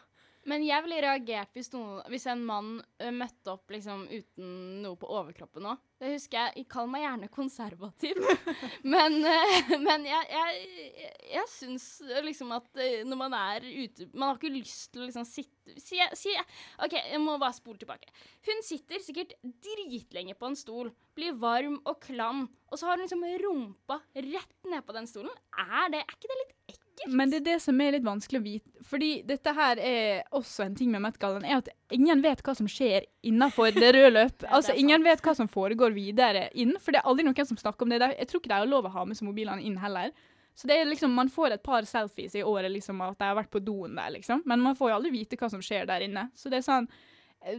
Men jeg ville reagert hvis, noen, hvis en mann ø, møtte opp liksom uten noe på overkroppen òg. Det husker jeg. Kall meg gjerne konservativ. men uh, men jeg, jeg, jeg syns liksom at når man er ute Man har ikke lyst til å liksom sitte si, si, OK, jeg må bare spole tilbake. Hun sitter sikkert dritlenge på en stol, blir varm og klam, og så har hun liksom rumpa rett ned på den stolen. Er det Er ikke det litt ekkelt? Men det er det som er litt vanskelig å vite. Fordi dette her er også en ting med Met-gallaen, er at ingen vet hva som skjer innafor det røde løp. altså, ingen vet hva som foregår videre inn, for det er aldri noen som snakker om det. Jeg tror ikke de har lov å ha med seg mobilene inn heller. Så det er liksom, Man får et par selfies i året liksom, at de har vært på doen der, liksom. Men man får jo aldri vite hva som skjer der inne. Så det er sånn eh,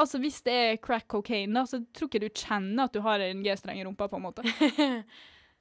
Altså, Hvis det er crack cocaine, da, så tror ikke du kjenner at du har en G-streng i rumpa. på en måte.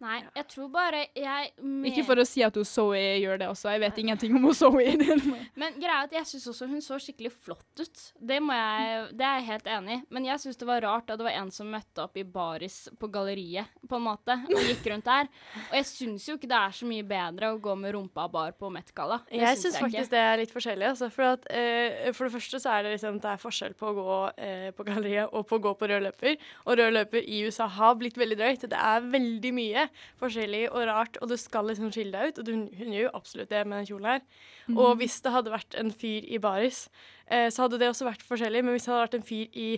Nei, jeg tror bare jeg med- Ikke for å si at hun Zoe gjør det også, jeg vet ingenting om hun Zoe. Men greia at jeg syns også hun så skikkelig flott ut. Det, må jeg, det er jeg helt enig i. Men jeg syns det var rart at det var en som møtte opp i baris på galleriet, på en måte, og gikk rundt der. Og jeg syns jo ikke det er så mye bedre å gå med rumpa bar på Met-galla. Jeg syns faktisk faktisk det er litt forskjellig. Altså, for, at, uh, for det første så er det liksom det er forskjell på å gå uh, på galleriet og på å gå på rød løper. Og rød løper i USA har blitt veldig drøyt. Det er veldig mye. Forskjellig og rart, og du skal liksom skille deg ut. Og du, hun gjør jo absolutt det med den kjolen her. Mm. Og hvis det hadde vært en fyr i baris, eh, så hadde det også vært forskjellig. Men hvis det hadde vært en fyr i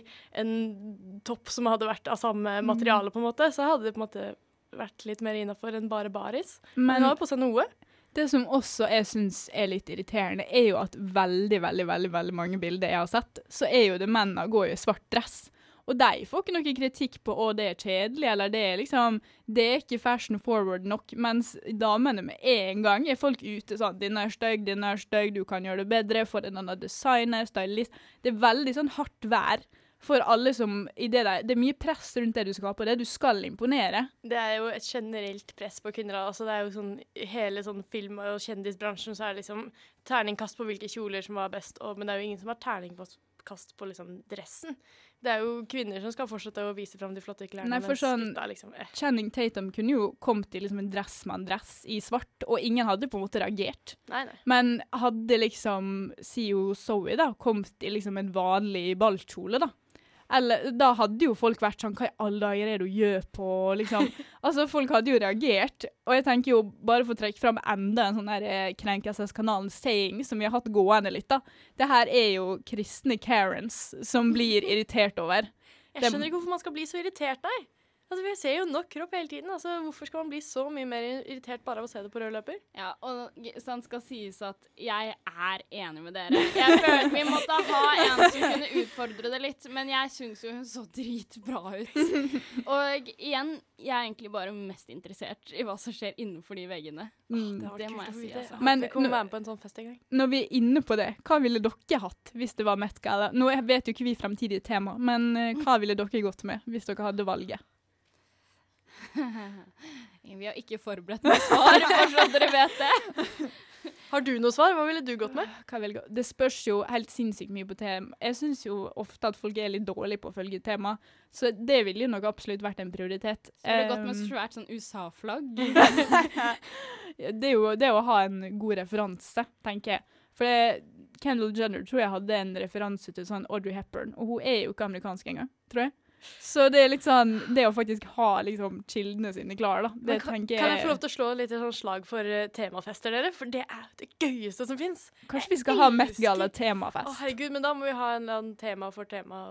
en topp som hadde vært av samme Mm. materiale, på en måte, så hadde det på en måte vært litt mer innafor enn bare baris. Men Men hun har på seg noe. det som også jeg syns er litt irriterende, er jo at veldig, veldig, veldig, veldig mange bilder jeg har sett, så er jo det mennene går i svart dress. Og de får ikke noe kritikk på å det er kjedelig, eller det er liksom Det er ikke fashion forward nok. Mens damene med en gang er folk ute sånn 'Denne er stygg, denne er stygg, du kan gjøre det bedre', få en annen designer, stylist Det er veldig sånn hardt vær for alle som det der Det er mye press rundt det du skal ha på det. Du skal imponere. Det er jo et generelt press på kvinner. Altså, det er jo sånn, hele sånn film- og kjendisbransjen så er det liksom terningkast på hvilke kjoler som var best, og, men det er jo ingen som har terning på liksom dressen. Det er jo kvinner som skal fortsette å vise fram de flotte klærne. Nei, for sånn- gutta liksom, eh. Channing Tatum kunne jo kommet i liksom en dressmann-dress i svart, og ingen hadde på en måte reagert. Nei, nei. Men hadde liksom Sio Zoe da kommet i liksom en vanlig ballkjole, da eller da hadde jo folk vært sånn Hva i alle dager er det du gjør på liksom Altså, folk hadde jo reagert. Og jeg tenker jo, bare for å trekke fram enda en sånn her eh, Krenkelseskanalen saying som vi har hatt gående litt, da. Det her er jo kristne Karens som blir irritert over. Jeg skjønner ikke hvorfor man skal bli så irritert, nei. Altså, Jeg ser jo nok kropp hele tiden. altså Hvorfor skal man bli så mye mer irritert bare av å se det på rød løper? Ja, og sånn skal sies at jeg er enig med dere. Jeg følte vi måtte ha en som kunne utfordre det litt, men jeg syns jo hun så dritbra ut. Og igjen, jeg er egentlig bare mest interessert i hva som skjer innenfor de veggene. Mm. Det, Det må jeg si, altså. Men Men og være med på en sånn fest en gang. Når vi er inne på det, hva ville dere hatt hvis det var Met Gala? Nå vet jo ikke vi fremtidige tema, men eh, hva ville dere gått med hvis dere hadde valget? Vi har ikke forberedt noe svar, bare så dere vet det. Har du noe svar? Hva ville du gått med? Det spørs jo helt sinnssykt mye på tema. Jeg syns jo ofte at folk er litt dårlige på å følge tema, så det ville jo nok absolutt vært en prioritet. Så ville du gått med Um, svært sånn USA-flagg. det er jo det å ha en god referanse, tenker jeg. For det, Kendall Jenner tror jeg hadde en referanse til sånn Audrey Hepburn, og hun er jo ikke amerikansk engang, tror jeg. Så det er litt sånn Det å faktisk ha liksom kildene sine klare, da. Det kan, tenker kan jeg få lov til å slå litt sånn slag for uh, temafester, dere? For det er det gøyeste som fins. Kanskje vi skal ha Met temafest? Å, herregud, men da må vi ha en eller annen tema for tema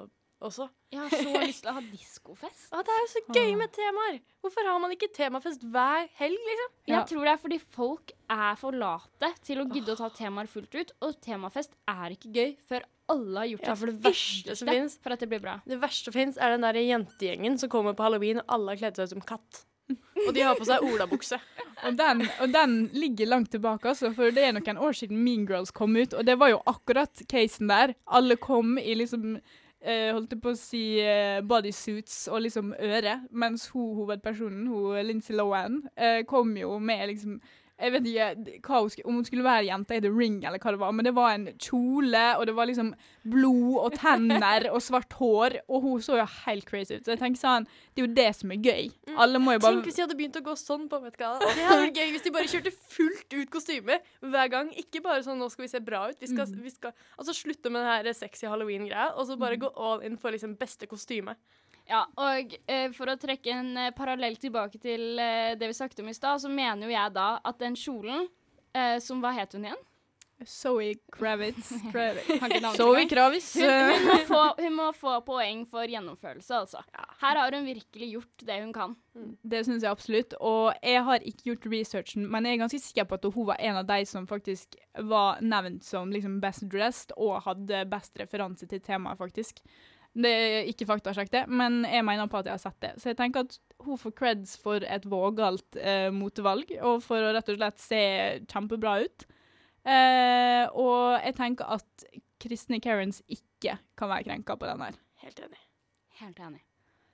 også. Jeg har så lyst til å ha diskofest. Å, det er jo så gøy med temaer! Hvorfor har man ikke temafest hver helg, liksom? Ja. Jeg tror det er fordi folk er for late til å gidde å ta temaer fullt ut, og temafest er ikke gøy før alle har gjort Ja, for det verste som finnes for at det blir bra. Det verste som fins, er den der jentegjengen som kommer på halloween, og alle har kledd seg ut som katt. Og de har på seg olabukse. Og den, og den ligger langt tilbake, altså, for det er noen år siden Mean Girls kom ut, og det var jo akkurat casen der. Alle kom i liksom eh, holdt jeg på å si eh, bodysuits og liksom øre, mens hun hovedpersonen, hun Lindsay Lohan, eh, kom jo med liksom jeg vet ikke hva hun skulle, om hun skulle være jente i The Ring, eller hva det var, men det var en kjole, og det var liksom blod og tenner og svart hår, og hun så jo helt crazy ut. Så jeg tenker sånn, det er jo det som er gøy. Alle må jo bare Tenk hvis de hadde begynt å gå sånn på Met Gala. Det hadde vært gøy hvis de bare kjørte fullt ut kostyme hver gang. Ikke bare sånn 'nå skal vi se bra ut'. Vi skal, vi skal altså slutte med den her sexy halloween-greia, og så bare gå all in for liksom beste kostyme. Ja, og eh, for å trekke en eh, parallell tilbake til eh, det vi snakket om i stad, så mener jo jeg da at den kjolen eh, som Hva het hun igjen? Zoe Kravitz. Kravitz. Zoe. Kravitz. Hun, hun, må få, hun må få poeng for gjennomførelse, altså. Her har hun virkelig gjort det hun kan. Det syns jeg absolutt. Og jeg har ikke gjort researchen, men jeg er ganske sikker på at hun var en av de som faktisk var nevnt som liksom best dressed, og hadde best referanse til temaet, faktisk. Det er ikke faktasjekk, det, men jeg mener på at jeg har sett det. Så jeg tenker at hun får creds for et vågalt eh, motevalg, og for å rett og slett se kjempebra ut. Eh, og jeg tenker at kristne Karens ikke kan være krenka på den her. Helt enig. Helt enig.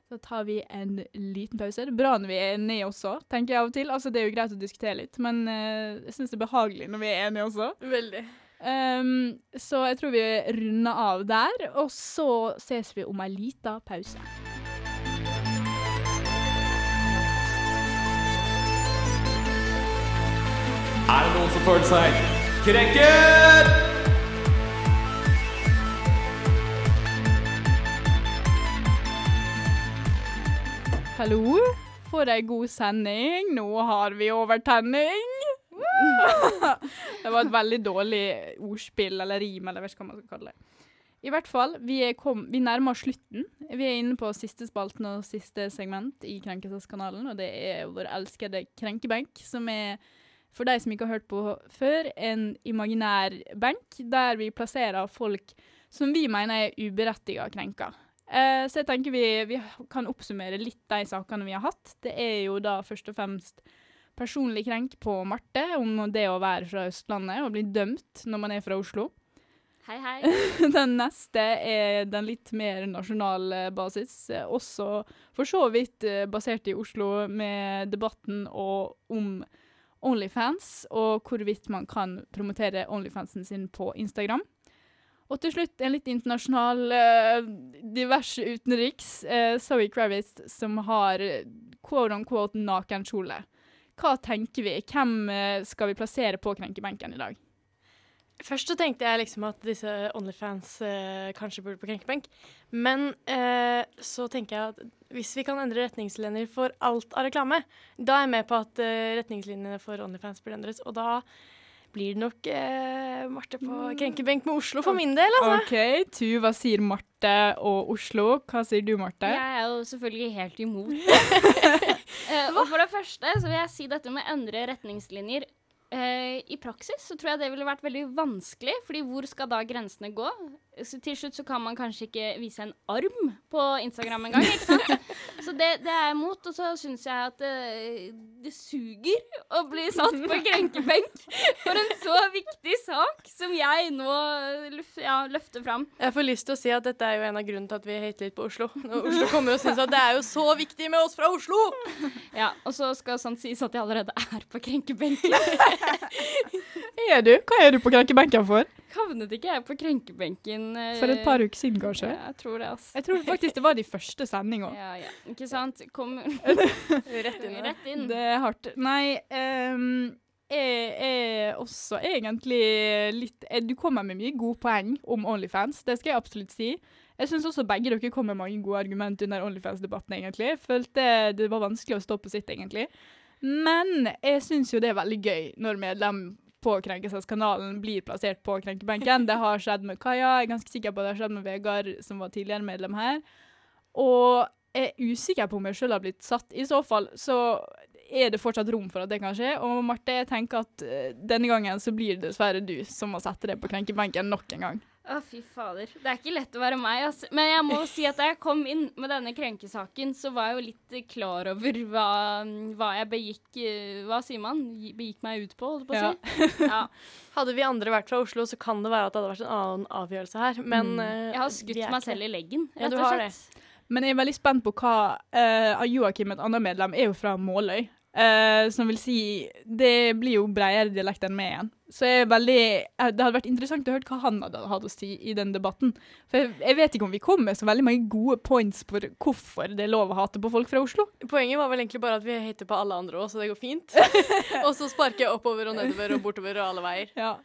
Så tar vi en liten pause. Det er bra når vi er enige også, tenker jeg av og til. Altså, det er jo greit å diskutere litt, men eh, jeg syns det er behagelig når vi er enige også. Veldig. Ehm, så jeg tror vi runder av der, og så ses vi om ei lita pause. Er det noen som føler seg krenket? Hallo? for ei god sending. Nå har vi overtenning. Det var et veldig dårlig ordspill eller rim, eller jeg vet ikke hva man skal kalle det. I hvert fall, vi, kom, vi nærmer oss slutten. Vi er inne på siste spalten og siste segment i Krenkelseskanalen, og det er vår elskede krenkebenk, som er, for de som ikke har hørt på før, en imaginær benk der vi plasserer folk som vi mener er uberettiget krenka. Eh, så jeg tenker vi, vi kan oppsummere litt de sakene vi har hatt. Det er jo da først og fremst personlig krenk på Marte om det å være fra Østlandet og bli dømt når man er fra Oslo. Hei, hei. Den neste er den litt mer nasjonale basis, eh, også for så vidt eh, basert i Oslo, med debatten om Onlyfans, og hvorvidt man kan promotere Onlyfansen sin på Instagram. Og til slutt en litt internasjonal, eh, diverse utenriks, eh, Zoe Kravitz, som har eh, quote on quote nakenkjole. Hva tenker vi? Hvem eh, skal vi plassere på krenkebenken i dag? Først så tenkte jeg liksom at disse Onlyfans eh, kanskje burde på krenkebenk. Men eh, så tenker jeg at hvis vi kan endre retningslinjer for alt av reklame, da er jeg med på at eh, retningslinjene for Onlyfans burde endres. Og da blir det nok eh, Marte på krenkebenk med Oslo for min del, altså. OK, Tuva sier Marte og Oslo. Hva sier du, Marte? Jeg er jo selvfølgelig helt imot. uh, og for det første så vil jeg si dette med endre retningslinjer. Uh, I praksis så tror jeg det ville vært veldig vanskelig, fordi hvor skal da grensene gå? Så til slutt så kan man kanskje ikke vise en arm på Instagram engang, ikke sant? Så det, det er jeg imot, og så syns jeg at det, det suger å bli satt på krenkebenk for en så viktig sak som jeg nå ja, løfter fram. Jeg får lyst til å si at dette er jo en av grunnene til at vi hater litt på Oslo. Når Oslo kommer og syns at det er jo så viktig med oss fra Oslo! Ja, og så skal sånn sies at jeg allerede er på krenkebenken. Er du? Hva er du på krenkebenken for? Havnet ikke jeg på krenkebenken eh, For et par uker siden, kanskje? Ja, jeg tror det, altså. Jeg tror faktisk det var de første sendinga. Ja, ja. Ikke sant? Kom Rett inn rett inn. Det er hardt. Nei, um, jeg er også egentlig litt eh, Du kommer med mye gode poeng om Onlyfans, det skal jeg absolutt si. Jeg syns også begge dere kom med mange gode argument under Onlyfans-debatten, egentlig. Jeg følte det var vanskelig å stå på sitt, egentlig. Men jeg syns jo det er veldig gøy når medlem på Krenkelseskanalen blir plassert på krenkebenken. Det har skjedd med Kaja, jeg er ganske sikker på det har skjedd med Vegard, som var tidligere medlem her. Og jeg er usikker på om jeg sjøl har blitt satt. I så fall så er det fortsatt rom for at det kan skje. Og Marte, jeg tenker at eh, denne gangen så blir det dessverre du som må sette deg på krenkebenken nok en gang. Å, fy fader. Det er ikke lett å være meg, altså. Men jeg må si at da jeg kom inn med denne krenkesaken, så var jeg jo litt eh, klar over hva, hva jeg begikk eh, Hva sier man? Begikk meg ut på, holdt jeg på å si. Ja. Hadde vi andre vært fra Oslo, så kan det være at det hadde vært en annen avgjørelse her. Men mm. Jeg har skutt meg ikke selv i leggen, Ja, rett du og har slett. Men jeg er veldig spent på hva uh, Joakim, et annet medlem, er jo fra Måløy. Uh, som vil si Det blir jo bredere dialekt enn meg igjen. Så jeg er veldig eh, Det hadde vært interessant å høre hva han hadde hatt å si i den debatten. For jeg, jeg vet ikke om vi kom med så veldig mange gode points for hvorfor det er lov å hate på folk fra Oslo. Poenget var vel egentlig bare at vi hater på alle andre òg, så det går fint. og så sparker jeg oppover og nedover og bortover og alle veier. Ja.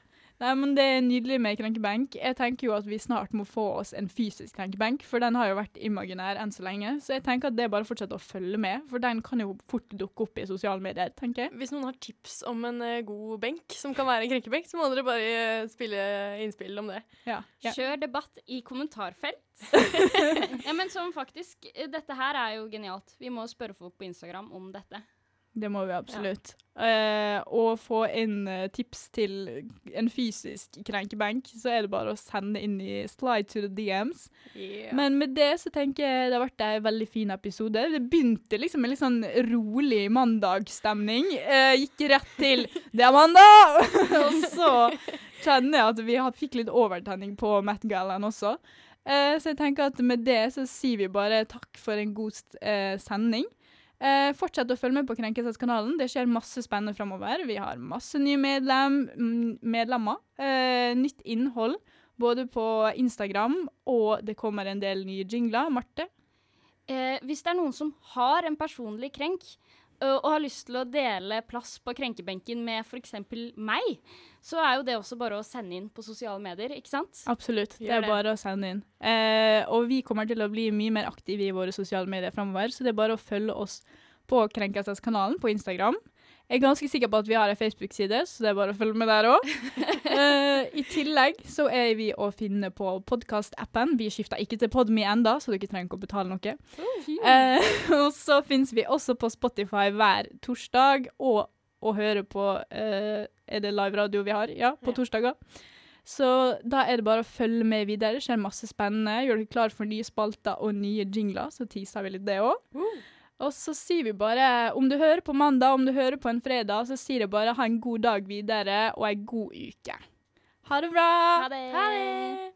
Nei, men Det er nydelig med krenkebenk. Jeg tenker jo at vi snart må få oss en fysisk krenkebenk, for den har jo vært imaginær enn så lenge. Så jeg tenker at det er bare å fortsette å følge med, for den kan jo fort dukke opp i sosiale medier, tenker jeg. Hvis noen har tips om en eh, god benk som kan være en krenkebenk, så må dere bare eh, spille innspill om det. Ja. ja. Kjør debatt i kommentarfelt. ja, men som faktisk eh, Dette her er jo genialt. Vi må spørre folk på Instagram om dette. Det må vi absolutt. Eh, og få inn eh, tips til en fysisk krenkebenk, så er det bare å sende inn i slide to the DMs. Men med det så tenker jeg det har vært en veldig fin episode. Det begynte liksom med litt sånn rolig mandagsstemning. Uh, gikk rett til 'det er mandag'! og så kjenner jeg at vi fikk litt overtenning på Matt Gallaen også. Uh, så jeg tenker at med det så sier vi bare takk for en god sending. Eh, fortsett å følge med på Krenkelseskanalen. Det skjer masse spennende framover. Vi har masse nye medlem, mm, medlemmer. Eh, nytt innhold både på Instagram, og det kommer en del nye jingler. Marte? Eh, hvis det er noen som har en personlig krenk, og har lyst til å dele plass på krenkebenken med f.eks. meg, så er jo det også bare å sende inn på sosiale medier, ikke sant? Absolutt. Det er bare å sende inn. Eh, og vi kommer til å bli mye mer aktive i våre sosiale medier framover, så det er bare å følge oss på Krenkelseskanalen på Instagram. Jeg er ganske sikker på at vi har en Facebook-side, så det er bare å følge med der òg. I tillegg så er vi å finne på podkast-appen. Vi skifter ikke til Podme enda, så dere trenger ikke å betale noe. Uh, og så finnes vi også på Spotify hver torsdag, og å høre på uh, Er det live radio vi har? Ja, på Ja. torsdager. Så da er det bare å følge med videre. Det skjer masse spennende. Gjør dere klar for nye spalter og nye jingler, så teaser vi litt det òg. Og så sier vi bare om du hører på mandag, om du hører på en fredag, så sier jeg bare ha en god dag videre og ei god uke. Ha det bra! Ha det. Ha det!